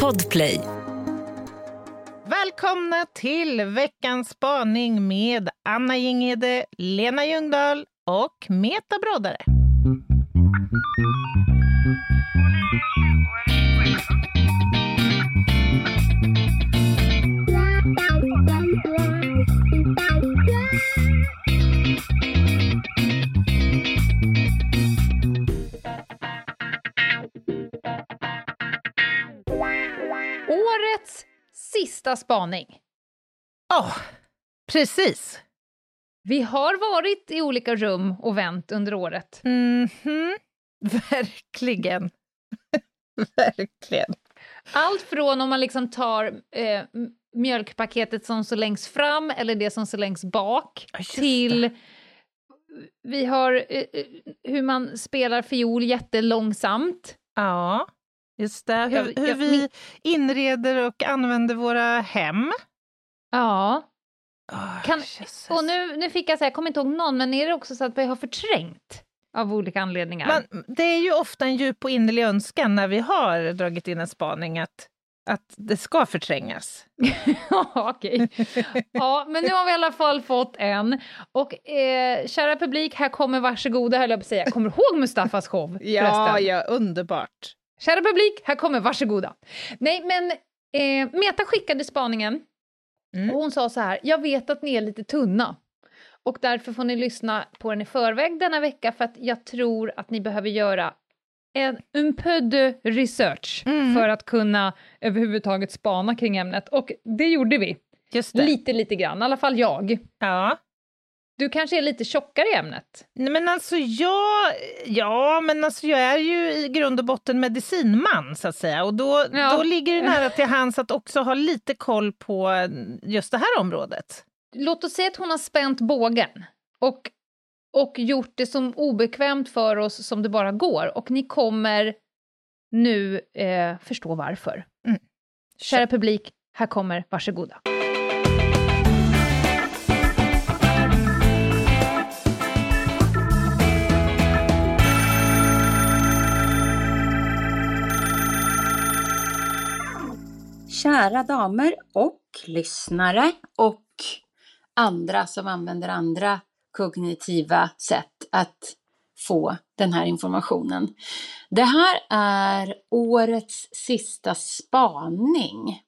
Podplay. Välkomna till veckans spaning med Anna Jinghede, Lena Ljungdahl och Meta Broddare. Sista spaning. Ja, precis. Vi har varit i olika rum och vänt under året. Mhm. Verkligen. Verkligen. Allt från om man liksom tar eh, mjölkpaketet som står längst fram eller det som står längst bak just till vi har eh, eh, hur man spelar fiol jättelångsamt. Ja, just det. Hur, hur jag- vi inreder och använder våra hem. Ja. Oh, Kan- Och nu, nu fick jag säga, jag kommer inte ihåg någon, men är det också så att vi har förträngt av olika anledningar? Man, det är ju ofta en djup och innerlig önskan när vi har dragit in en spaning att, att det ska förträngas. Ja, okej. Ja, men nu har vi i alla fall fått en. Och eh, kära publik, här kommer varsågoda, höll jag på att säga. Kommer du ihåg Mustafas show? Ja, ja, underbart. Kära publik, här kommer varsågoda. Nej, men eh, Meta skickade spaningen Mm. och hon sa så här, jag vet att ni är lite tunna. Och därför får ni lyssna på den i förväg denna vecka för att jag tror att ni behöver göra en un peu de research Mm. för att kunna överhuvudtaget spana kring ämnet. Och det gjorde vi. Lite, lite grann, i alla fall jag. Ja. Du kanske är lite tjockare i ämnet? Nej, men alltså jag, ja, men alltså jag är ju i grund och botten medicinman så att säga och då, Ja. då ligger det nära till hands att också ha lite koll på just det här området. Låt oss säga att hon har spänt bågen och, och gjort det som obekvämt för oss som det bara går och ni kommer nu eh, förstå varför. Mm. Kära publik, här kommer varsågoda. Kära damer och lyssnare och andra som använder andra kognitiva sätt att få den här informationen. Det här är årets sista spaning.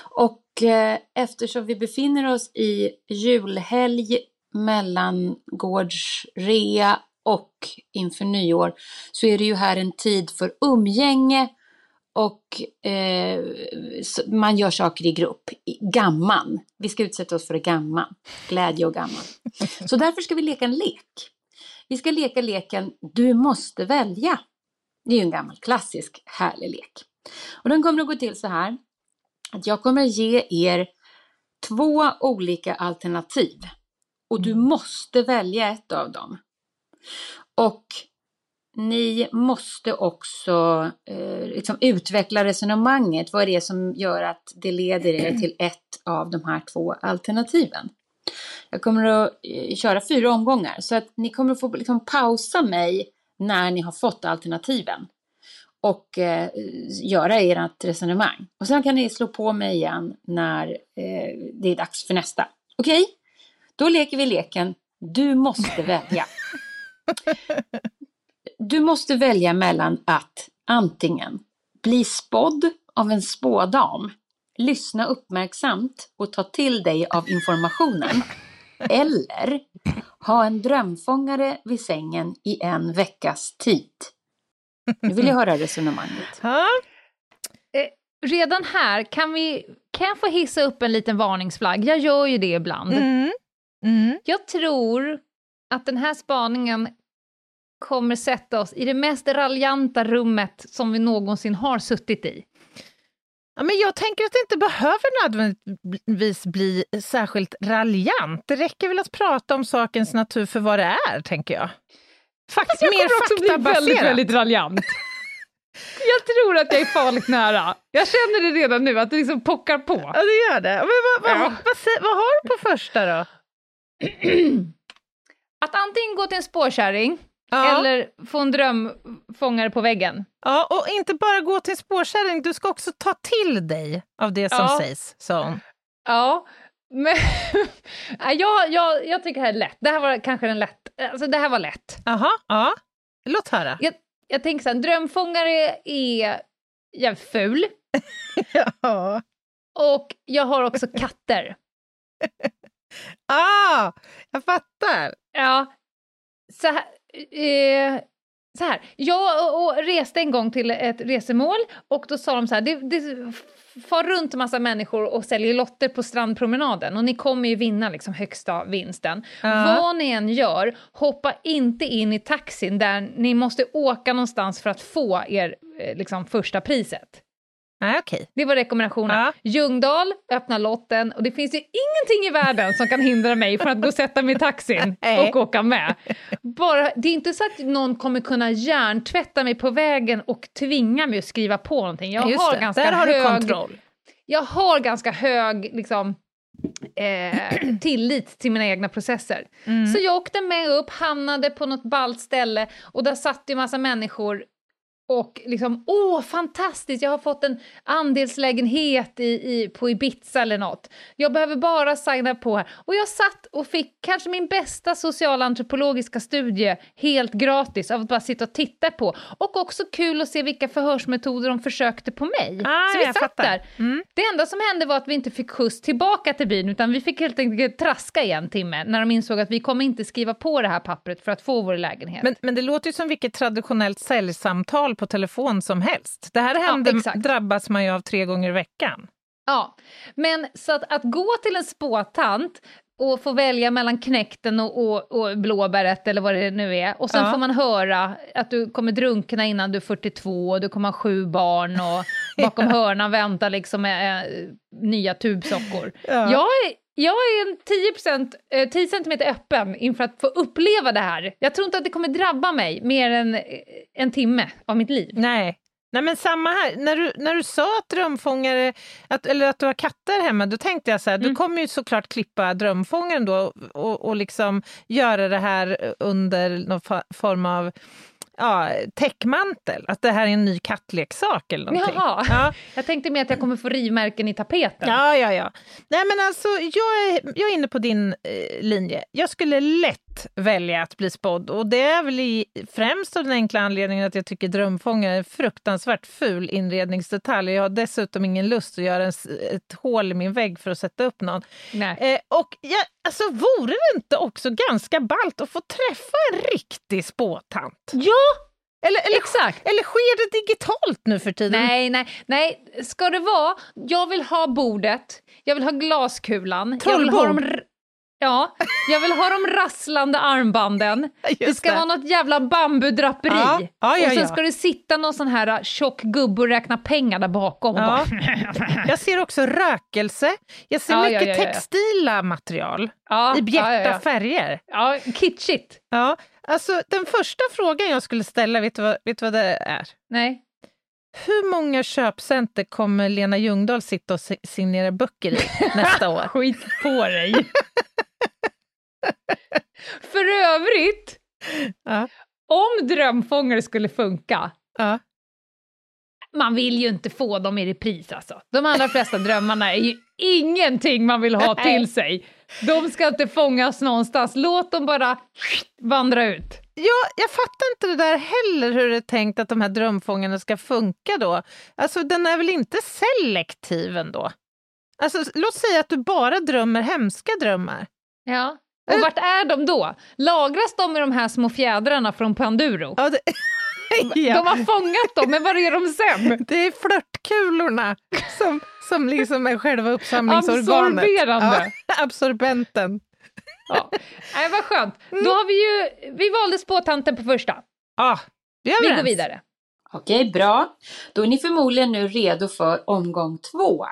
Och eh, eftersom vi befinner oss i julhelg, mellangårdsrea och inför nyår så är det ju här en tid för umgänge och eh, man gör saker i grupp. I- Gamman. Vi ska utsätta oss för gamman. Glädje och gamman. Så därför ska vi leka en lek. Vi ska leka leken Du måste välja. Det är ju en gammal klassisk härlig lek. Och den kommer att gå till så här. Att jag kommer att ge er två olika alternativ. Och du måste välja ett av dem. Och ni måste också eh, liksom utveckla resonemanget. Vad är det som gör att det leder er till ett av de här två alternativen? Jag kommer att eh, köra fyra omgångar så att ni kommer att få liksom pausa mig när ni har fått alternativen och eh, göra ert resonemang. Och sen kan ni slå på mig igen när eh, det är dags för nästa. Okej? Då leker vi leken Du måste välja. Du måste välja mellan att antingen bli spådd av en spådam, lyssna uppmärksamt och ta till dig av informationen, eller ha en drömfångare vid sängen i en veckas tid. Nu vill jag höra resonemanget. Ja, Redan här, kan, vi, kan jag få hissa upp en liten varningsflagg? Jag gör ju det ibland. mm. Mm. Jag tror att den här spaningen kommer sätta oss i det mest raljanta rummet som vi någonsin har suttit i. Ja, men jag tänker att det inte behöver nödvändigtvis bli särskilt raljant. Det räcker väl att prata om sakens natur för vad det är, tänker jag. Faktiskt mer faktabaserat. raljant. Jag tror att jag är farligt nära. Jag känner det redan nu, att det liksom pockar på. Ja, det gör det. Men vad, vad, Ja. vad, sä- vad har du på första då? Att antingen gå till en spårkärring ja. eller få en drömfångare på väggen. Ja, och inte bara gå till spårkärring, du ska också ta till dig av det som ja. sägs, sa hon. Ja, men jag, jag, jag tycker det här är lätt. Det här var kanske den lätt. Alltså det här var lätt. Jaha, ja. Låt höra. Jag, jag tänker så här, drömfångare är jävligt ful. ja. Och jag har också katter. ah, jag fattar. Ja. Så här, eh, så här. jag och, och reste en gång till ett resemål och då sa de så här, det, det far runt massa människor och säljer lotter på strandpromenaden och ni kommer ju vinna liksom högsta vinsten. Uh. Vad ni än gör, hoppa inte in i taxin där ni måste åka någonstans för att få er eh, liksom, första priset. Ah, okay. Det var rekommendationen. Ah. Ljungdahl, öppna lotten och det finns ju ingenting i världen som kan hindra mig från att gå och sätta mig i taxin och åka med. Bara, det är inte så att någon kommer kunna hjärntvätta mig på vägen och tvinga mig att skriva på någonting. Jag Just har det. ganska Där har hög, du kontroll. Jag har ganska hög liksom, eh, tillit till mina egna processer. Mm. Så jag åkte med upp, hamnade på något ballt ställe och där satt ju massa människor och liksom, åh fantastiskt, jag har fått en andelslägenhet i, i, på Ibiza eller något. Jag behöver bara signa på här. Och jag satt och fick kanske min bästa socialantropologiska studie helt gratis av att bara sitta och titta på. Och också kul att se vilka förhörsmetoder de försökte på mig. Ah, Så vi satt fattar. där. Mm. Det enda som hände var att vi inte fick skjuts tillbaka till byn, utan vi fick helt enkelt traska i en timme när de insåg att vi kommer inte skriva på det här pappret för att få vår lägenhet. Men, men det låter ju som vilket traditionellt säljsamtal på telefon som helst. Det här händer, ja, drabbas man ju av tre gånger i veckan. Ja, men så att, att gå till en spåtant och få välja mellan knäkten och, och, och, blåbäret eller vad det nu är. Och sen ja. får man höra att du kommer drunkna innan du är 42 och du kommer ha sju barn och bakom ja. hörnan väntar liksom äh, nya tubsockor. Ja. Jag jag är en 10, 10 cm öppen inför att få uppleva det här. Jag tror inte att det kommer drabba mig mer än eh, en timme av mitt liv. Nej, Nej men samma här, när du, när du sa att drömfångare, att, eller att du har katter hemma, då tänkte jag så här, mm. du kommer ju såklart klippa drömfångaren då och, och liksom göra det här under någon form av ja, täckmantel, att det här är en ny kattleksak eller någonting. Jaha, ja. jag tänkte mer att jag kommer få rivmärken i tapeten. Ja, ja, ja. Nej men alltså, jag är, jag är inne på din eh, linje. Jag skulle lätt välja att bli spådd och det är väl i, främst av den enkla anledningen att jag tycker drömfångare är en fruktansvärt ful inredningsdetalj. Jag har dessutom ingen lust att göra en, ett hål i min vägg för att sätta upp någon. Eh, och jag, alltså, vore det inte också ganska ballt att få träffa en riktig spåtant? Ja! Eller, eller, Exakt. eller sker det digitalt nu för tiden? Nej, nej, nej. Ska det vara, jag vill ha bordet, jag vill ha glaskulan, Trollbord. jag vill ha de Ja, jag vill ha de rasslande armbanden. Just det ska det. vara något jävla bambudraperi. Ja, ja, ja, och sen ska det sitta någon sån här äh, tjock gubbe och räkna pengar där bakom. Ja. jag ser också rökelse. Jag ser mycket textila material i bjärta färger. Ja, kitschigt. Ja, alltså den första frågan jag skulle ställa, vet du vad, vet du vad det är? Nej. Hur många köpcenter kommer Lena Ljungdahl sitta och signera böcker i nästa år? Skit på dig! För övrigt, ja. om drömfångare skulle funka, ja. man vill ju inte få dem i repris alltså. De allra flesta drömmarna är ju ingenting man vill ha till sig. De ska inte fångas någonstans, låt dem bara vandra ut. Ja, jag fattar inte det där heller, hur det är tänkt att de här drömfångarna ska funka då. Alltså, den är väl inte selektiv ändå? Alltså, låt säga att du bara drömmer hemska drömmar. Ja. Och vart är de då? Lagras de i de här små fjädrarna från Panduro? Ja, det... ja. De har fångat dem, men var är de sen? Det är flörtkulorna som, som liksom är själva uppsamlingsorganet. Absorberande. Ja, absorbenten. Ja. Nej, vad skönt. Mm. Då har vi ju, vi valde spåtanten på första. Ja, vi, vi går vidare. Okej, bra. Då är ni förmodligen nu redo för omgång två.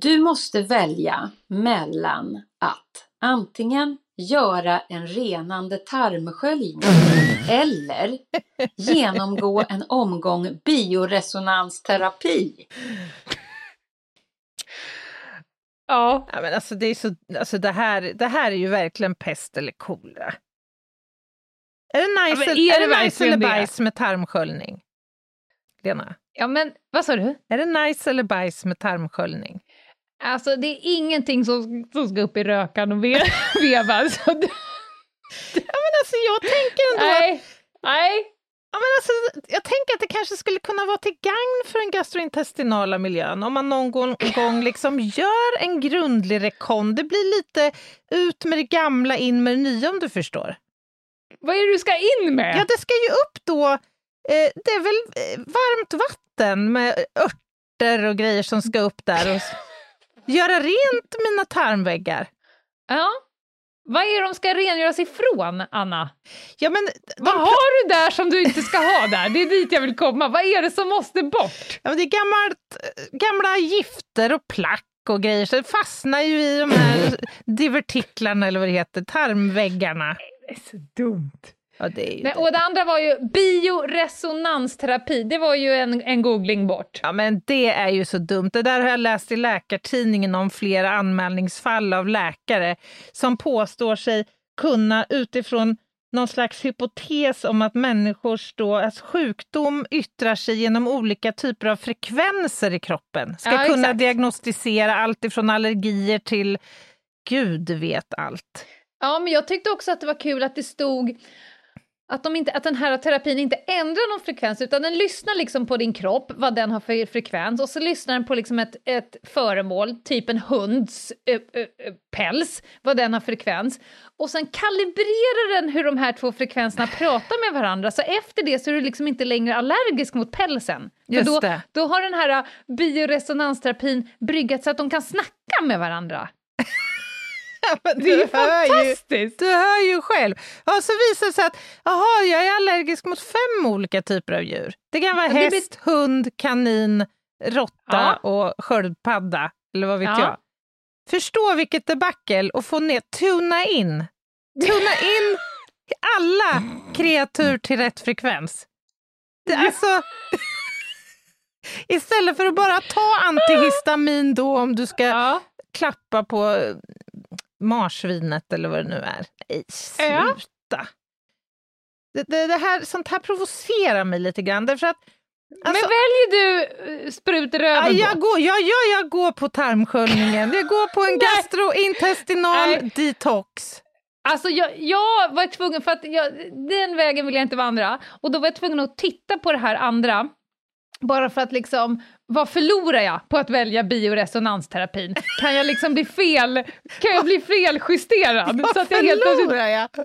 Du måste välja mellan att antingen göra en renande tarmsköljning eller genomgå en omgång bioresonansterapi. Ja. ja men alltså det, är så, alltså det, här, det här är ju verkligen pest eller kolera. Är det nice, Ja, är är det det nice eller det? bajs med tarmsköljning? Lena, Ja, men vad sa du? är det nice eller bajs med tarmsköljning? Alltså det är ingenting som, som ska upp i rökan och ve veva. Så det, Men alltså jag tänker ändå att, nej, nej. ja, men alltså, jag tänker att det kanske skulle kunna vara till gagn för den gastrointestinala miljön om man någon gång, gång liksom gör en grundlig rekon. Det blir lite ut med det gamla, in med det nya om du förstår. Vad är det du ska in med? Ja, det ska ju upp då, eh, det är väl eh, varmt vatten med örter och grejer som ska upp där och göra rent mina tarmväggar. Ja. Vad är det de ska rengöras ifrån, Anna? Ja, men Vad har du där som du inte ska ha där? Det är dit jag vill komma. Vad är det som måste bort? ja, men det är gammalt, eh, gamla gifter och plack och grejer, så det fastnar ju i de här divertiklarna eller vad det heter, tarmväggarna. Det är så dumt. Ja, det Nej, det. och det andra var ju bioresonansterapi. Det var ju en, en googling bort. Ja, men det är ju så dumt. Det där har jag läst i Läkartidningen om flera anmälningsfall av läkare som påstår sig kunna utifrån någon slags hypotes om att människors då, alltså sjukdom yttrar sig genom olika typer av frekvenser i kroppen. Ska Ja, kunna exakt. diagnostisera allt ifrån allergier till Gud vet allt. Ja, men jag tyckte också att det var kul att det stod att, de inte, att den här terapin inte ändrar någon frekvens utan den lyssnar liksom på din kropp, vad den har för frekvens och så lyssnar den på liksom ett, ett föremål, typ en hunds ö, ö, päls, vad den har för frekvens. Och sen kalibrerar den hur de här två frekvenserna pratar med varandra så efter det så är du liksom inte längre allergisk mot pälsen. Just då, det. då har den här bioresonansterapin bryggat så att de kan snacka med varandra. Det är ju fantastiskt! Du hör ju själv. Ja, så visar det sig att aha, jag är allergisk mot fem olika typer av djur. Det kan vara det blir- häst, hund, kanin, råtta Ja. och sköldpadda, eller vad vet Ja. jag. Förstå vilket debacle och få ner, tuna in. Tuna in alla kreatur till rätt frekvens. Det, alltså, istället för att bara ta antihistamin då om du ska Ja. klappa på marsvinet eller vad det nu är. Nej, sluta! Det, det, det här, sånt här provocerar mig lite grann. Därför att, alltså, Men väljer du uh, sprut i ja, jag, då? går, ja, ja, jag går på tarmsköljningen. Jag går på en gastrointestinal Nej. detox. Alltså jag, jag var tvungen, för att jag, den vägen vill jag inte vandra, och då var jag tvungen att titta på det här andra, bara för att liksom, vad förlorar jag på att välja bioresonansterapin? Kan jag liksom bli fel, kan jag bli feljusterad? Vad så att jag helt förlorar jag?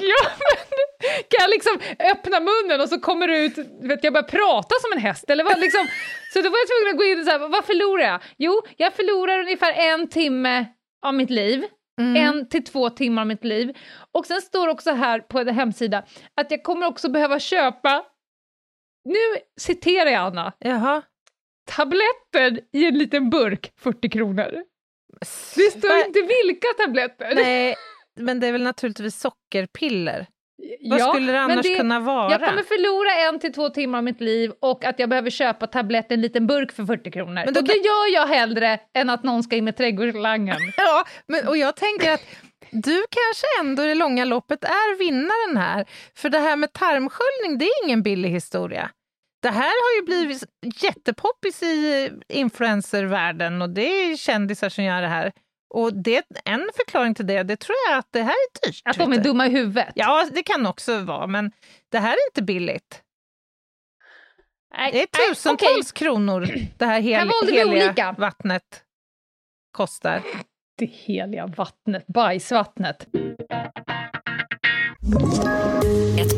ja, men, kan jag liksom öppna munnen och så kommer det ut, vet jag börjar prata som en häst eller vad liksom, så då var jag tvungen att gå in och säga, vad förlorar jag? Jo, jag förlorar ungefär en timme av mitt liv, Mm. en till två timmar av mitt liv. Och sen står också här på en hemsida att jag kommer också behöva köpa, nu citerar jag Anna, Jaha. Tabletter i en liten burk, 40 kronor. Det står inte vilka tabletter. Nej, men det är väl naturligtvis sockerpiller. Vad Ja, skulle det annars det- kunna vara? Jag kommer förlora en till två timmar av mitt liv och att jag behöver köpa tabletter i en liten burk för 40 kronor. Men då och det gör jag hellre än att någon ska in med trädgårdsslangen. Ja, men, och jag tänker att du kanske ändå i det långa loppet är vinnaren här. För det här med tarmsköljning, det är ingen billig historia. Det här har ju blivit jättepoppis i influencervärlden och det är kändisar som gör det här. Och det, en förklaring till det, det tror jag att det här är dyrt. Att de är dumma i huvudet. Ja, det kan också vara, men det här är inte billigt. Nej, Det är nej, tusentals kronor det här hel, Här heliga olika. vattnet kostar. Det heliga vattnet, bajsvattnet. Ett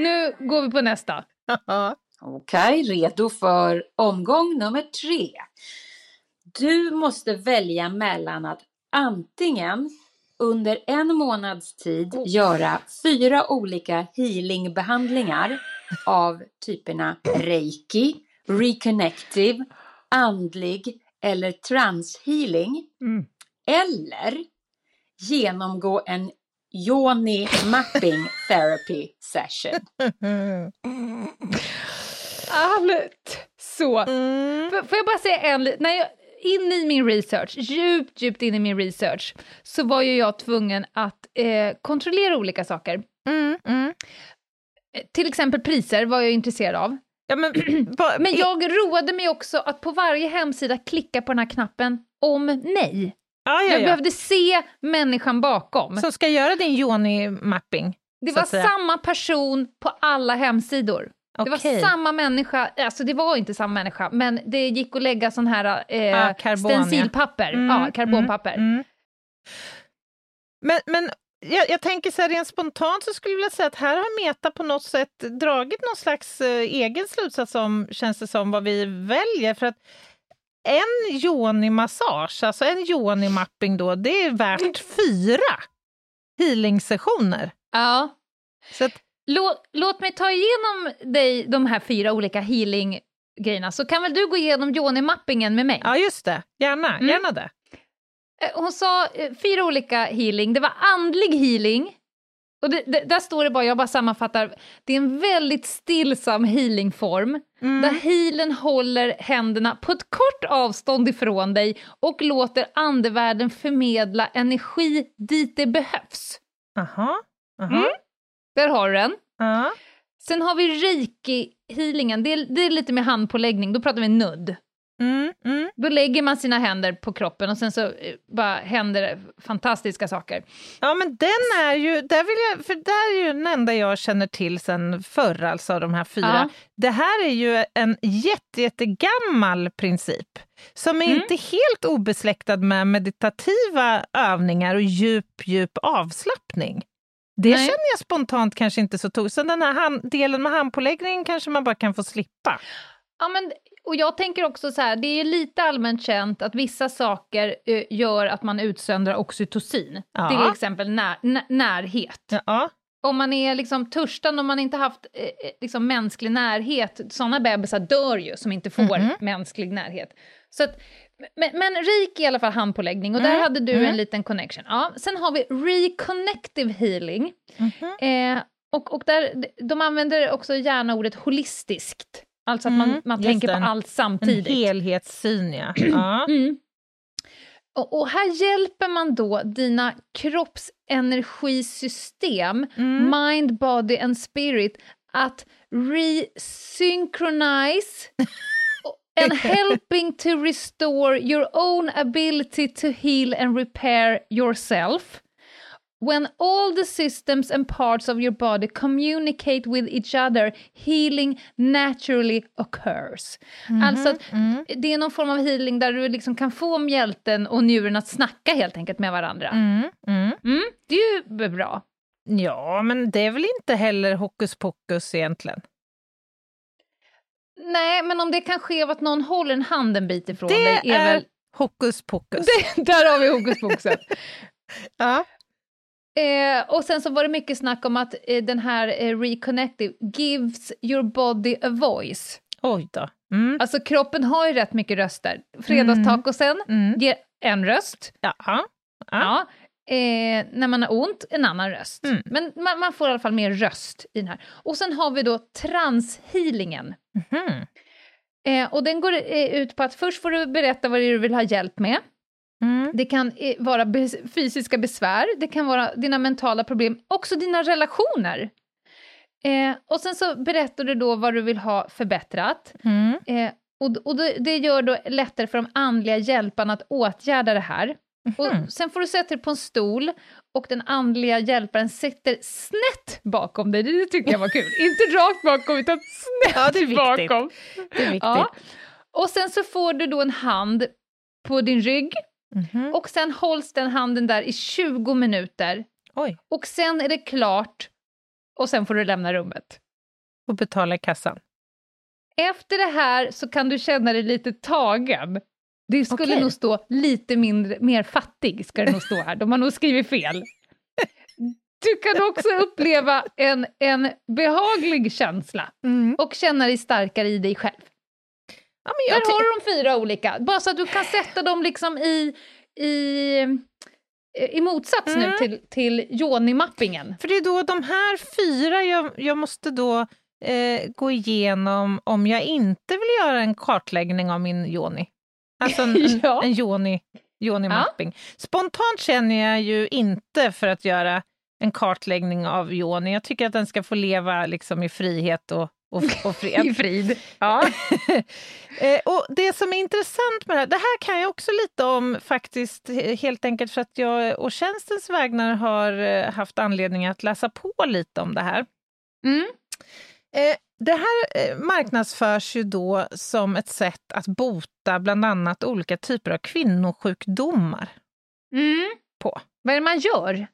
Nu går vi på nästa. Okej, redo för omgång nummer tre. Du måste välja mellan att antingen under en månads tid göra fyra olika healingbehandlingar av typerna reiki, reconnective, andlig eller transhealing. Mm. Eller genomgå en yoni mapping therapy session. Allt! Så. Mm. Får jag bara säga en när jag in i min research, djupt, djupt in i min research, så var ju jag tvungen att eh, kontrollera olika saker. Mm, mm. Eh, Till exempel priser var jag intresserad av. Ja, men, Men jag roade mig också att på varje hemsida klicka på den här knappen om nej. Ja, ja, Jag ja. behövde se människan bakom. Som ska göra din Joni-mapping? det var samma person på alla hemsidor. Det var samma människa, alltså det var inte samma människa, men det gick att lägga sån här eh, Ah, karbon, ja. stencilpapper, Mm, ja, karbonpapper. Mm, mm. Men, men jag, jag tänker så här rent spontant så skulle jag vilja säga att här har Meta på något sätt dragit någon slags eh, egen slutsats om, känns det som, vad vi väljer. För att en yoni-massage, alltså en yoni-mapping då, det är värt fyra healing-sessioner. Ja. Så att, Låt, låt mig ta igenom dig de här fyra olika healing-grejerna, så kan väl du gå igenom Joni-mappingen med mig? ja, just det. Gärna, Mm. gärna det. Eh, Hon sa eh, fyra olika healing. Det var andlig healing. Och det, det, där står det bara, jag bara sammanfattar, det är en väldigt stillsam healingform Mm. där healen håller händerna på ett kort avstånd ifrån dig och låter andevärlden förmedla energi dit det behövs. Aha. Aha. Mm. Där har du den. Ja. Sen har vi reiki-healingen, det, det är lite med handpåläggning, då pratar vi nudd. Mm, mm. Då lägger man sina händer på kroppen och sen så eh, bara händer det fantastiska saker. Ja, men den är ju, där vill jag, för det är ju den enda jag känner till sen förr, alltså de här fyra. Ja. Det här är ju en jätte, jättegammal princip som är Mm. inte helt obesläktad med meditativa övningar och djup, djup avslappning. Det Nej. känner jag spontant kanske inte så tog. Så den här hand, delen med handpåläggningen kanske man bara kan få slippa. Ja, men, och jag tänker också så här, det är lite allmänt känt att vissa saker eh, gör att man utsöndrar oxytocin. Ja. Till exempel när, n- närhet. Ja. Om man är liksom törstande, om man inte haft eh, eh, liksom mänsklig närhet, sådana bebisar dör ju som inte får Mhm. mänsklig närhet. Så att, men, men rik i alla fall handpåläggning, och där Mm, hade du mm. en liten connection. Ja, sen har vi reconnective healing. Mhm. Eh, och, och där, de använder också gärna ordet holistiskt. Alltså att Mm, man, man just tänker på allt En samtidigt. helhetssyn, ja. ja. Mm. Och, och här hjälper man då dina kroppsenergisystem, Mm. mind, body and spirit, att resynchronize and helping to restore your own ability to heal and repair yourself. When all the systems and parts of your body communicate with each other, healing naturally occurs. Alltså, att mm. det är någon form av healing där du liksom kan få mjälten och njuren att snacka helt enkelt med varandra. Mm, mm. Mm, det är ju bra. Ja, men det är väl inte heller hokus pokus egentligen? Nej, men om det kan ske av att någon håller en hand en bit ifrån Det dig är, är väl... hokus pokus. Det, där har vi hokus pokuset. Ja. Eh, och sen så var det mycket snack om att eh, den här eh, reconnective gives your body a voice. Oj då. Mm. Alltså kroppen har ju rätt mycket röster. Fredagstacosen Mm. ger en röst. Ja. Ja. Ja. Eh, när man har ont, en annan röst. Mm. Men man, man får i alla fall mer röst i den här. Och sen har vi då transhealingen. Mhm. Eh, och den går eh, ut på att först får du berätta vad det är du vill ha hjälp med. Mm. Det kan eh, vara fysiska besvär, det kan vara dina mentala problem, också dina relationer. Eh, och sen så berättar du då vad du vill ha förbättrat. Mm. Eh, och och det, det gör då lättare för de andliga hjälparna att åtgärda det här. Mhm. Och sen får du sätta dig på en stol och den andliga hjälparen sitter snett bakom dig. Det tycker jag var kul. Inte rakt bakom, utan snett Ja, det är viktigt. bakom. Det är viktigt. Ja. Och sen så får du då en hand på din rygg Mhm. och sen hålls den handen där i 20 minuter Oj, och sen är det klart och sen får du lämna rummet. och betala i kassan. Efter det här så kan du känna dig lite tagen. Det skulle Okej. nog stå lite mindre, mer fattig, ska det nog stå här. De har nog skrivit fel. Du kan också uppleva en, en behaglig känsla Mm. och känna dig starkare i dig själv. Ja, men jag Där har de fyra olika, bara så att du kan sätta dem liksom i, i, i motsats nu Mm. till, till Joni-mappingen. För det är då de här fyra jag, jag måste då eh, gå igenom om jag inte vill göra en kartläggning av min yoni. Alltså en, en, Ja. en yoni, yoni-mapping. Spontant känner jag ju inte för att göra en kartläggning av yoni. Jag tycker att den ska få leva liksom i frihet och, och, och fred. I frid. Ja. Eh, och det som är intressant med det här, det här kan jag också lite om faktiskt, he- helt enkelt för att jag och tjänstens vägnar har eh, haft anledning att läsa på lite om det här. Mm. Eh, det här marknadsförs ju då som ett sätt att bota bland annat olika typer av kvinnosjukdomar. Mm. Vad är det man gör?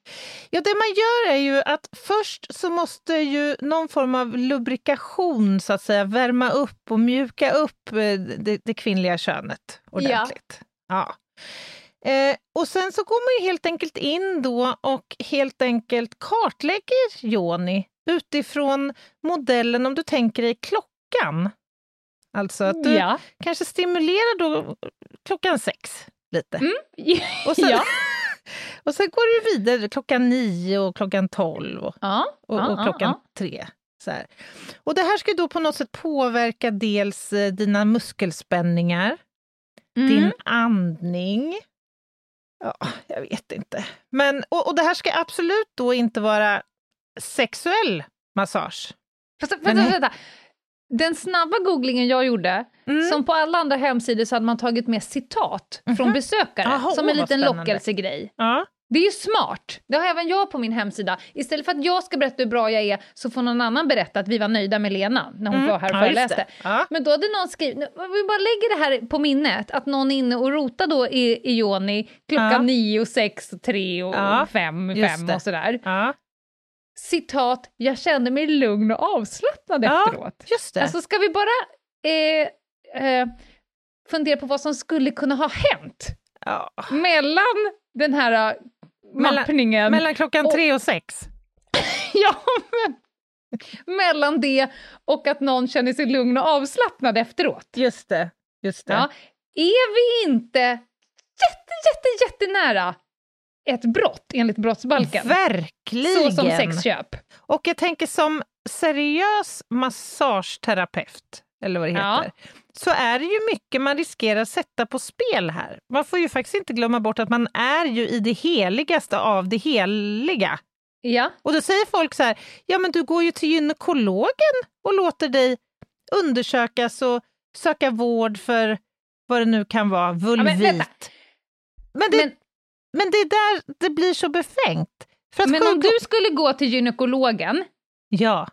Ja, det man gör är ju att först så måste ju någon form av lubrikation så att säga värma upp och mjuka upp eh, det, det kvinnliga könet ordentligt. Ja. Eh, och sen så går man ju helt enkelt in då och helt enkelt kartlägger Joni utifrån modellen, om du tänker dig klockan. Alltså att du Ja. kanske stimulerar då klockan sex lite. Mm. Och sen, ja. Och sen går du vidare klockan nio och klockan tolv och, Ja. och, ja, och klockan ja, tre. Så här. Och det här ska då på något sätt påverka dels eh, dina muskelspänningar, ja. Mm. din andning. Ja, jag vet inte. Men, och, och det här ska absolut då inte vara sexuell massage. Fast, Men- vänta. Den snabba googlingen jag gjorde, Mm. som på alla andra hemsidor så hade man tagit med citat från Mhm. besökare, Jaha, som åh, en liten lockelsegrej. Ja. Det är ju smart. Det har även jag på min hemsida. Istället för att jag ska berätta hur bra jag är så får någon annan berätta att vi var nöjda med Lena när hon Mm. var här och Ja, föreläste. det. Ja. Men då hade någon skrivit, vi bara lägger det här på minnet, att någon är inne och rotar då i, i Joni klockan Ja. nio och sex och tre och Ja, fem, fem och sådär. Citat, jag kände mig lugn och avslappnad Ja. efteråt. just det. Alltså ska vi bara eh, eh, fundera på vad som skulle kunna ha hänt ja. mellan den här Mellan- mappningen, Mellan klockan och- tre och sex. ja, men, mellan det och att någon känner sig lugn och avslappnad efteråt. Just det. Just det. Ja. Är vi inte jätte, jätte, jättenära ett brott enligt brottsbalken? Verkligen! Så som sexköp. Och jag tänker som seriös massageterapeut, eller vad det Ja. heter, så är det ju mycket man riskerar att sätta på spel här. Man får ju faktiskt inte glömma bort att man är ju i det heligaste av det heliga. Ja. Och då säger folk så här, ja men du går ju till gynekologen och låter dig undersökas och söka vård för vad det nu kan vara, vulvit. men men, vänta. det, Men, men det är där det blir så befängt. För att men om du skulle gå till gynekologen Ja,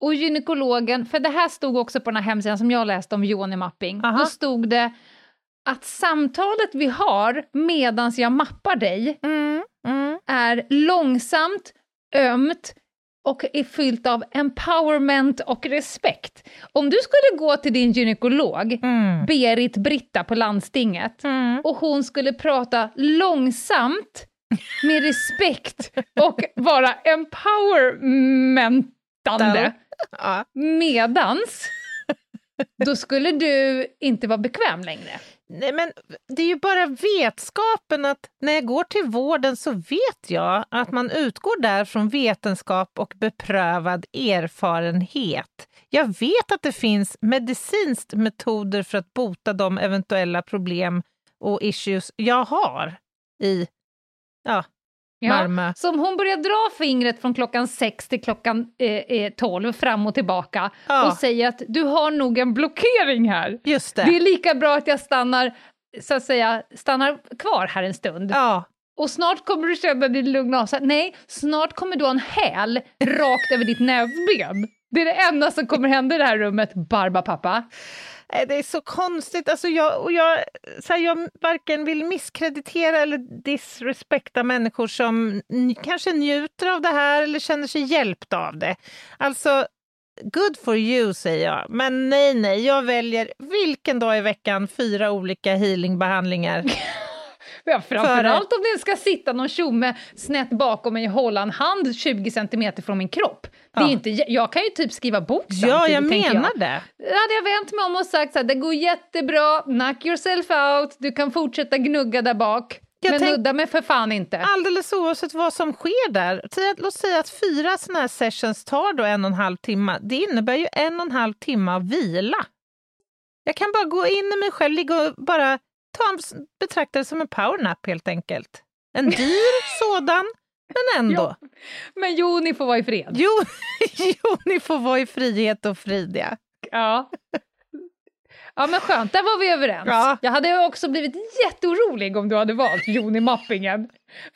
och gynekologen, för det här stod också på den här hemsidan som jag läste om Joni-mapping, Aha. då stod det att samtalet vi har medans jag mappar dig mm, mm. är långsamt, ömt och är fyllt av empowerment och respekt. Om du skulle gå till din gynekolog, Mm. Berit Britta på landstinget, Mm. och hon skulle prata långsamt, med respekt och vara empowermentande, medans då skulle du inte vara bekväm längre. Nej, men det är ju bara vetskapen att när jag går till vården så vet jag att man utgår där från vetenskap och beprövad erfarenhet. Jag vet att det finns medicinskt metoder för att bota de eventuella problem och issues jag har i ja, så om hon börjar dra fingret från klockan 6 till klockan eh, eh, 12 fram och tillbaka Ja. och säger att du har nog en blockering här. Just det. Det är lika bra att jag stannar, så att säga, stannar kvar här en stund. Ja, Och snart kommer du känna dig lugn av. Här, Nej, snart kommer du ha en häl rakt över ditt näsben. Det är det enda som kommer hända i det här rummet, Barbapappa. Eh, det är så konstigt. Alltså jag, och jag, så här, jag varken vill misskreditera eller disrespekta människor som n- kanske njuter av det här eller känner sig hjälpta av det. Alltså, good for you säger jag. Men nej, nej, jag väljer vilken dag i veckan fyra olika healingbehandlingar. Ja, framförallt om det ska sitta någon tjomme snett bakom mig och hålla en hand 20 centimeter från min kropp. Det är Ja. inte, jag kan ju typ skriva bok samtidigt, Ja, jag menar jag. det. Hade jag vänt mig om och sagt så här, det går jättebra, knock yourself out, du kan fortsätta gnugga där bak. Jag men tänk- nudda mig för fan inte. Alldeles oavsett vad som sker där. Låt säga att fyra såna här sessions tar då en och en halv timme. Det innebär ju en och en halv timme av vila. Jag kan bara gå in i mig själv, ligga och bara ta betrakta det som en powernap helt enkelt. En dyr sådan, men ändå. Ja. Men jo, ni får vara i fred. Jo, jo, ni får vara i frihet och frid, ja. Ja. Men skönt, där var vi överens. Ja. Jag hade också blivit jätteorolig om du hade valt Joni-mappingen.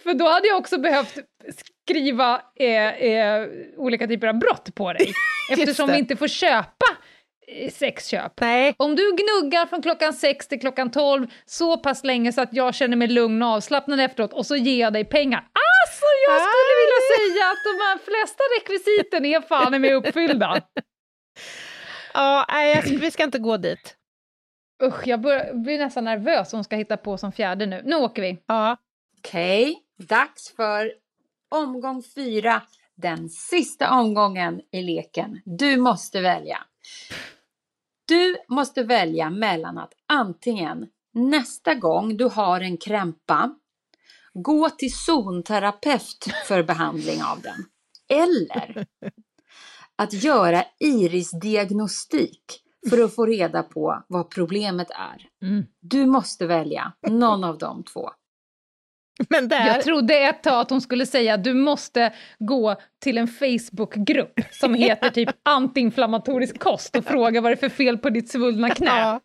För då hade jag också behövt skriva eh, eh, olika typer av brott på dig. Eftersom vi inte får köpa sexköp. Nej, Om du gnuggar från klockan 6 till klockan 12 så pass länge så att jag känner mig lugn och avslappnad efteråt och så ger jag dig pengar. Alltså jag skulle vilja säga att de här flesta rekvisiten är fan mig uppfyllda. ja, nej vi ska inte gå dit. Usch, jag börjar, blir nästan nervös om hon ska hitta på som fjärde nu. Nu åker vi. Ja. Okej, dags för omgång fyra. Den sista omgången i leken. Du måste välja. Du måste välja mellan att antingen nästa gång du har en krämpa gå till zonterapeut för behandling av den. Eller att göra irisdiagnostik för att få reda på vad problemet är. Mm. Du måste välja någon av de två. Men där, Jag trodde ett tag att hon skulle säga att du måste gå till en Facebookgrupp som heter typ antiinflammatorisk kost och fråga vad det är för fel på ditt svullna knä. Ja.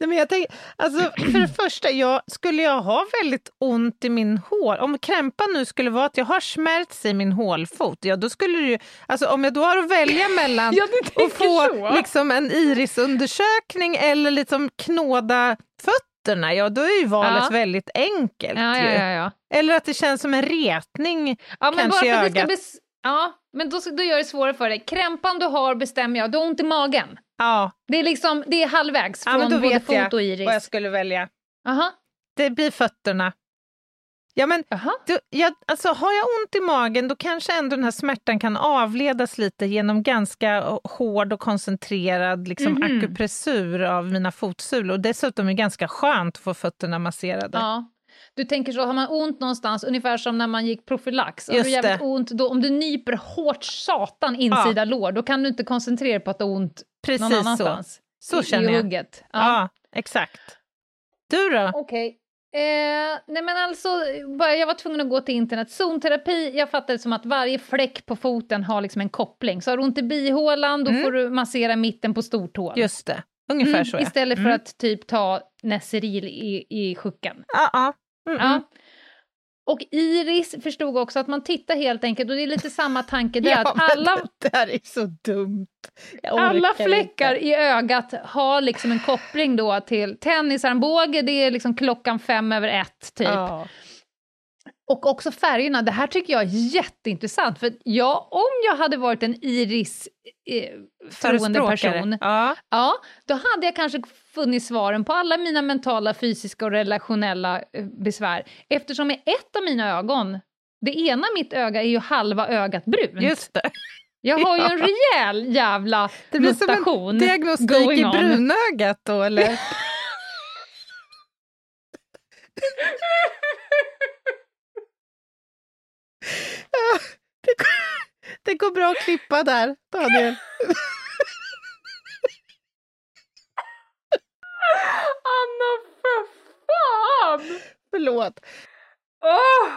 Nej, men jag tänker, alltså, för det första, jag, skulle jag ha väldigt ont i min hål, om krämpan nu skulle vara att jag har smärts i min hålfot, ja då skulle det ju, alltså om jag då har att välja mellan Ja, att få så. liksom en irisundersökning eller liksom knåda fötterna, ja då är ju valet Ja. väldigt enkelt. Ja. Eller att det känns som en retning. ja men Kanske bara för i ögat. Ja, men då, då gör det svårare för dig. Krämpan du har bestämmer jag, du har ont i magen. Ja, Det är liksom, det är halvvägs ja från men då både vet fot jag och iris. vad jag skulle välja. Aha, Det blir fötterna. Ja, men. Du, jag, alltså, har jag ont i magen då kanske ändå den här smärtan kan avledas lite genom ganska eh, hård och koncentrerad liksom, Mhm. akupressur av mina fotsulor. Och dessutom är det ganska skönt att få fötterna masserade. Ja. Du tänker så, har man ont någonstans, ungefär som när man gick profylax, har du jävligt det. ont, då, om du nyper hårt satan insida lår, då kan du inte koncentrera dig på att du har ont Precis någon så. annanstans. Så i, känner i jag. hugget. Ja. exakt. Du då? Okej. Eh, nej men alltså, jag var tvungen att gå till internet. Zonterapi, jag fattar det som att varje fläck på foten har liksom en koppling. Så har du ont i bihålan, då Mm. får du massera mitten på stortån. Just det, ungefär Mm, så. Ja. Istället för Mm. att typ ta Neseril i, i sjukan. Ja, ja. Mm, mm. Ja. Och Iris förstod också att man tittar helt enkelt, och det är lite samma tanke där, Ja, att alla, Det här är så dumt. Alla fläckar inte. i ögat har liksom en koppling då till tennisarmbåge, det är liksom klockan fem över ett typ. Ja. Och också färgerna, det här tycker jag är jätteintressant, för jag, om jag hade varit en Iris eh, troende person, Ja. ja, då hade jag kanske funnit svaren på alla mina mentala, fysiska och relationella eh, besvär, eftersom i ett av mina ögon, det ena mitt öga är ju halva ögat brunt. Just det. jag har ju en rejäl jävla Det blir som en diagnostik i brunögat då, eller? Ja, det, går, det går bra att klippa där, Daniel. Anna, för fan! Förlåt. Åh!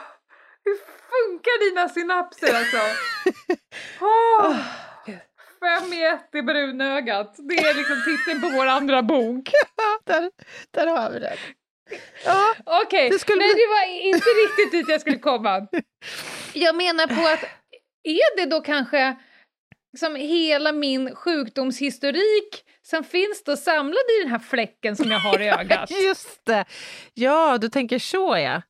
Hur funkar dina synapser alltså? Åh! Fem i ett i brunögat. Det är liksom titeln på vår andra bok. Ja, där, där har vi det. Ja, Okej, Det skulle men det var inte riktigt dit jag skulle komma. Jag menar på att är det då kanske liksom hela min sjukdomshistorik som finns då samlad i den här fläcken som jag har i ögat? just det. Ja, du tänker så ja.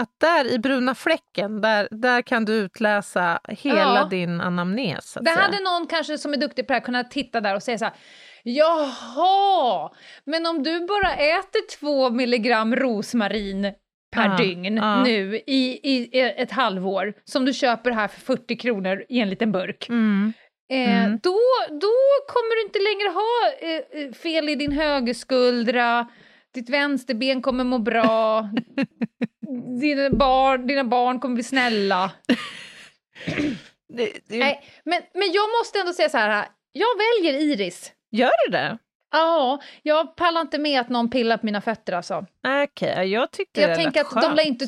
Att där i bruna fläcken, där, där kan du utläsa hela Ja. din anamnes. Det säga. hade någon kanske som är duktig på det här kunnat titta där och säga så här Jaha, men om du bara äter två milligram rosmarin per Ja, dygn ja. nu i, i ett halvår som du köper här för 40 kronor i en liten burk. Mm. Eh, Mm. då, då kommer du inte längre ha eh, eh, fel i din högerskuldra, ditt vänsterben kommer må bra, dina barn, dina barn kommer bli snälla. Det, det, Nej, men, men jag måste ändå säga så här, jag väljer Iris. Gör du det? Ja, jag pallar inte med att någon pillar på mina fötter alltså. Okej, jag tyckte Jag det tänker att de skönt. lär inte...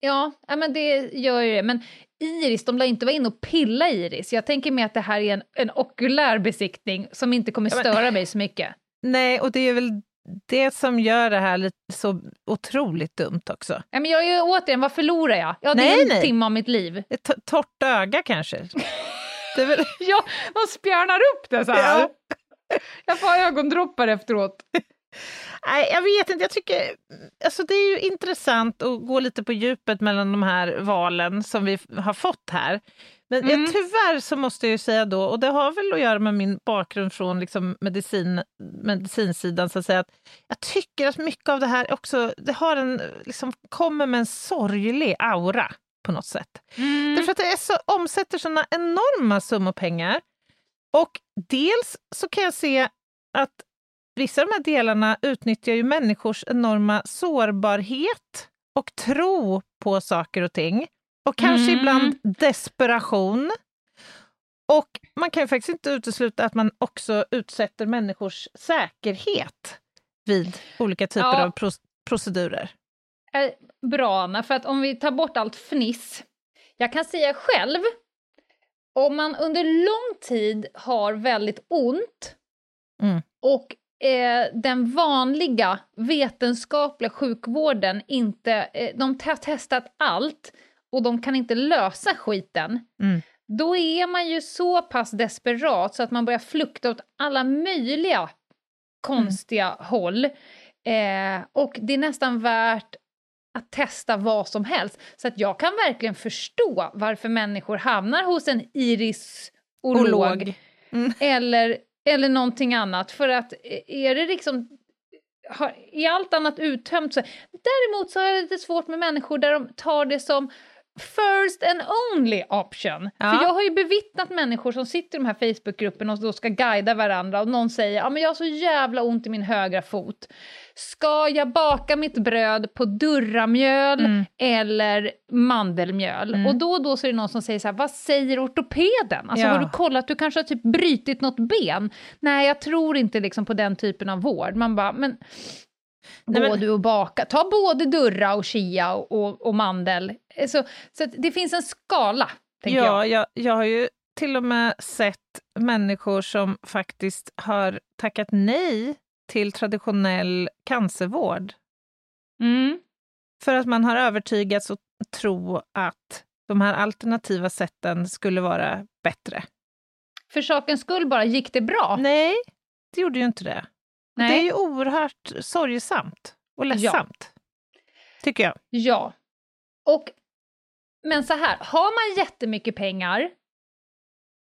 Ja, men det gör ju det. Men Iris, de lär inte vara inne och pilla i Iris. Jag tänker mig att det här är en, en okulär besiktning som inte kommer Ja, men- störa mig så mycket. Nej, och det är väl det som gör det här lite så otroligt dumt också. Ja, men jag är ju återigen, vad förlorar jag? Ja, det Nej, är en nej. timme av mitt liv. Ett torrt öga kanske. Det väl... Ja, de spjärnar upp det så här. Ja. Jag får ögondroppar efteråt. Nej, jag vet inte. Jag tycker... Alltså det är ju intressant att gå lite på djupet mellan de här valen som vi har fått här. Men Mm. jag, tyvärr så måste jag ju säga då, och det har väl att göra med min bakgrund från liksom medicin, medicinsidan, så att säga, att jag tycker att mycket av det här också, det har en, liksom, kommer med en sorglig aura på något sätt. Därför att det är så, omsätter såna enorma summor pengar. Och dels så kan jag se att vissa av de här delarna utnyttjar ju människors enorma sårbarhet och tro på saker och ting. Och kanske Mm. ibland desperation. Och man kan ju faktiskt inte utesluta att man också utsätter människors säkerhet vid olika typer Ja. av pros- procedurer. Eh, Bra, Anna, för att om vi tar bort allt fniss. Jag kan säga själv, om man under lång tid har väldigt ont Mm. och eh, den vanliga vetenskapliga sjukvården inte, eh, de har testat allt och de kan inte lösa skiten, Mm. då är man ju så pass desperat så att man börjar flukta åt alla möjliga konstiga håll. Eh, och det är nästan värt att testa vad som helst. Så att jag kan verkligen förstå varför människor hamnar hos en irisolog Mm. eller, eller någonting annat. För att eh, är det liksom... Har, är allt annat uttömt så... Däremot så är det lite svårt med människor där de tar det som first and only option. Ja. För jag har ju bevittnat människor som sitter i de här Facebookgrupperna och då ska guida varandra och någon säger ja men jag har så jävla ont i min högra fot. Ska jag baka mitt bröd på durramjöl Mm. eller mandelmjöl? Mm. Och då och då så är det någon som säger så här, vad säger ortopeden? Alltså Ja. har du kollat, du kanske har typ brutit något ben? Nej, jag tror inte liksom på den typen av vård. Man bara, men Nej, gå men- du och baka. Ta både durra och chia och, och, och mandel. Så, så det finns en skala, tänker jag. Ja, jag, jag har ju till och med sett människor som faktiskt har tackat nej till traditionell cancervård Mm. för att man har övertygats att tro att de här alternativa sätten skulle vara bättre. För sakens skull bara, gick det bra? Nej, det gjorde ju inte det. Nej. Det är ju oerhört sorgesamt och ledsamt, tycker jag. Ja. Och, men så här, har man jättemycket pengar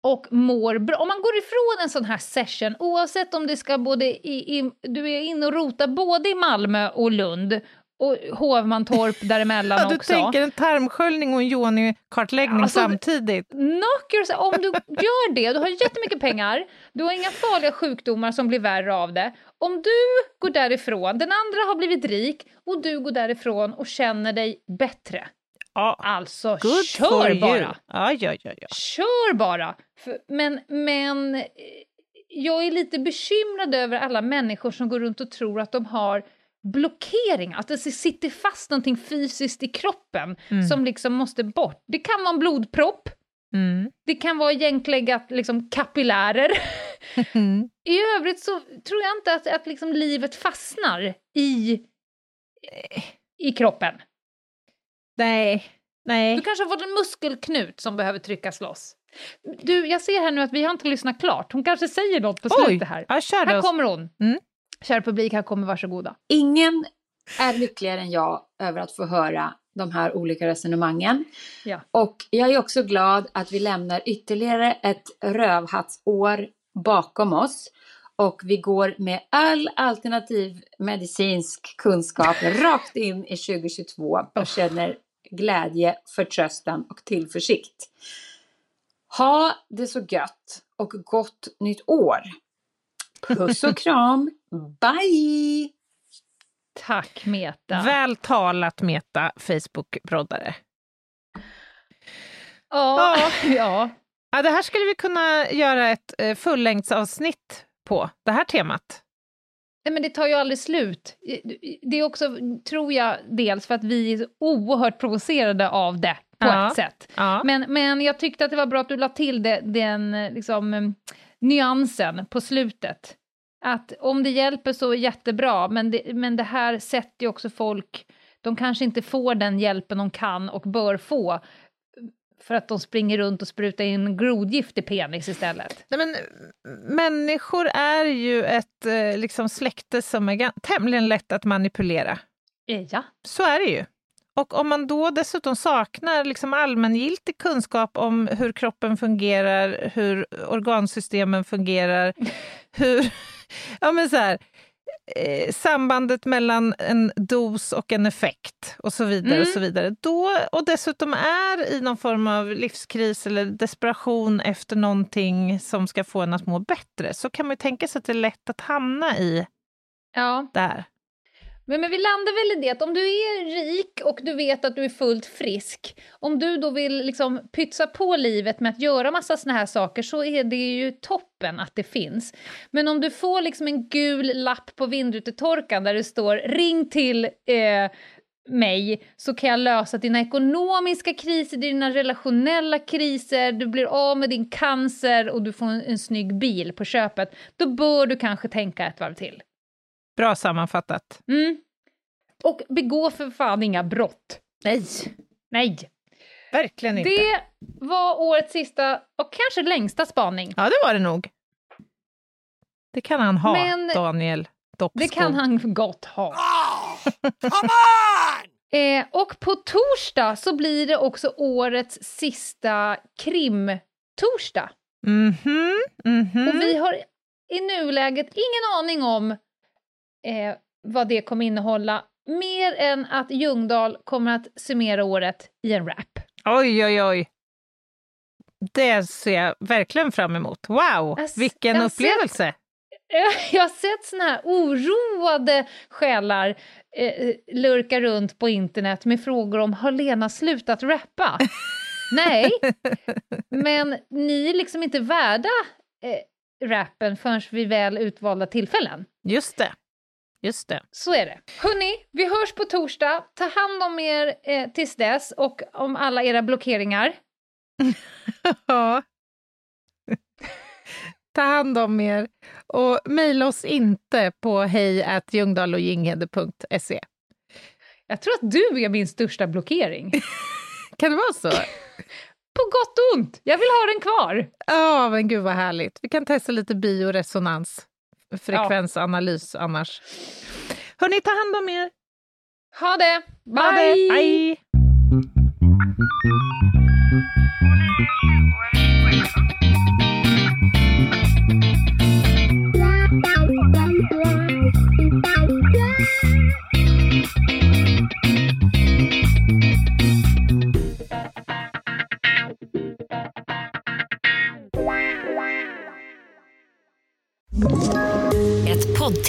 och mår bra, om man går ifrån en sån här session, oavsett om det ska både i, i, du är inne och rotar både i Malmö och Lund och Hovmantorp däremellan Ja, du också. tänker en tarmsköljning och en Joni-kartläggning Alltså, samtidigt. Knock yourself, om du gör det, du har jättemycket pengar, du har inga farliga sjukdomar som blir värre av det. Om du går därifrån, den andra har blivit rik och du går därifrån och känner dig bättre. Ja, Alltså, good kör bara! Ja, ja, ja, ja. Kör bara! För, men, men eh, jag är lite bekymrad över alla människor som går runt och tror att de har blockering, att det sitter fast någonting fysiskt i kroppen Mm. som liksom måste bort. Det kan vara en blodpropp, Mm. det kan vara egentligen liksom kapillärer. Mm. I övrigt så tror jag inte att, att liksom livet fastnar i, i kroppen. Nej, nej. Du kanske har fått en muskelknut som behöver tryckas loss. Du, jag ser här nu att vi har inte lyssnat klart. Hon kanske säger något på Oj, slutet här. ja, kör Här då. kommer hon. Mm. Kära publik, här kommer varsågoda. Ingen är lyckligare än jag över att få höra de här olika resonemangen. Ja. Och jag är också glad att vi lämnar ytterligare ett rövhattsår bakom oss. Och vi går med all alternativ medicinsk kunskap rakt in i 2022 och känner glädje, förtröstan och tillförsikt. Ha det så gött och gott nytt år! Puss och kram! Bye! Tack Meta. Väl talat Meta, Facebook-broddare. Ja, ja. Ja, det här skulle vi kunna göra ett eh, fullängdsavsnitt på, det här temat. Nej, men det tar ju aldrig slut. Det är också, tror jag, dels för att vi är oerhört provocerade av det på Ja. ett sätt. Ja. Men, men jag tyckte att det var bra att du la till det, den liksom, eh, nyansen på slutet. Att om det hjälper så jättebra, men det, men det här sätter ju också folk... De kanske inte får den hjälpen de kan och bör få för att de springer runt och sprutar in grodgift i penis istället. Nej, men, människor är ju ett eh, liksom, släkte som är tämligen lätt att manipulera. Eh, Ja. Så är det ju. Och om man då dessutom saknar liksom allmängiltig kunskap om hur kroppen fungerar, hur organsystemen fungerar, hur... Ja, men så här, eh, sambandet mellan en dos och en effekt och så vidare. och så vidare. Då, och dessutom är i någon form av livskris eller desperation efter någonting som ska få en att må bättre så kan man ju tänka sig att det är lätt att hamna i ja. det här. Men, men vi landar väl i det att om du är rik och du vet att du är fullt frisk, om du då vill liksom pytsa på livet med att göra massa såna här saker så är det ju toppen att det finns. Men om du får liksom en gul lapp på vindrutetorkaren där det står ring till eh, mig så kan jag lösa dina ekonomiska kriser, dina relationella kriser, du blir av med din cancer och du får en, en snygg bil på köpet. Då bör du kanske tänka ett varv till. Bra sammanfattat. Mm. Och begå för fan inga brott. Nej, Nej. verkligen inte. Det var årets sista och kanske längsta spaning. Ja, det var det nog. Det kan han ha, Men- Daniel Doppskog. Det kan han gott ha. Come on! Eh, och på torsdag så blir det också årets sista krim-torsdag. Mhm, mhm. Och vi har i nuläget ingen aning om eh, vad det kommer innehålla, mer än att Ljungdahl kommer att summera året i en rap. Oj, oj, oj. Det ser jag verkligen fram emot. Wow, Jag vilken jag upplevelse! Jag har sett såna här oroade själar eh, lurka runt på internet med frågor om har Lena slutat rappa? Nej, men ni är liksom inte värda eh, rappen förrän vid väl utvalda tillfällen. Just det. Just det. Så är det. Hörni, vi hörs på torsdag. Ta hand om er eh, tills dess och om alla era blockeringar. Ja. Ta hand om er och mejla oss inte på hejatljungdahloginghede.se. Jag tror att du är min största blockering. Kan det vara så? På gott och ont. Jag vill ha den kvar. Ja, men gud vad härligt. Vi kan testa lite bioresonans, frekvensanalys annars. Hörni, ta hand om er. Ha det. Bye. Ha det. Hej!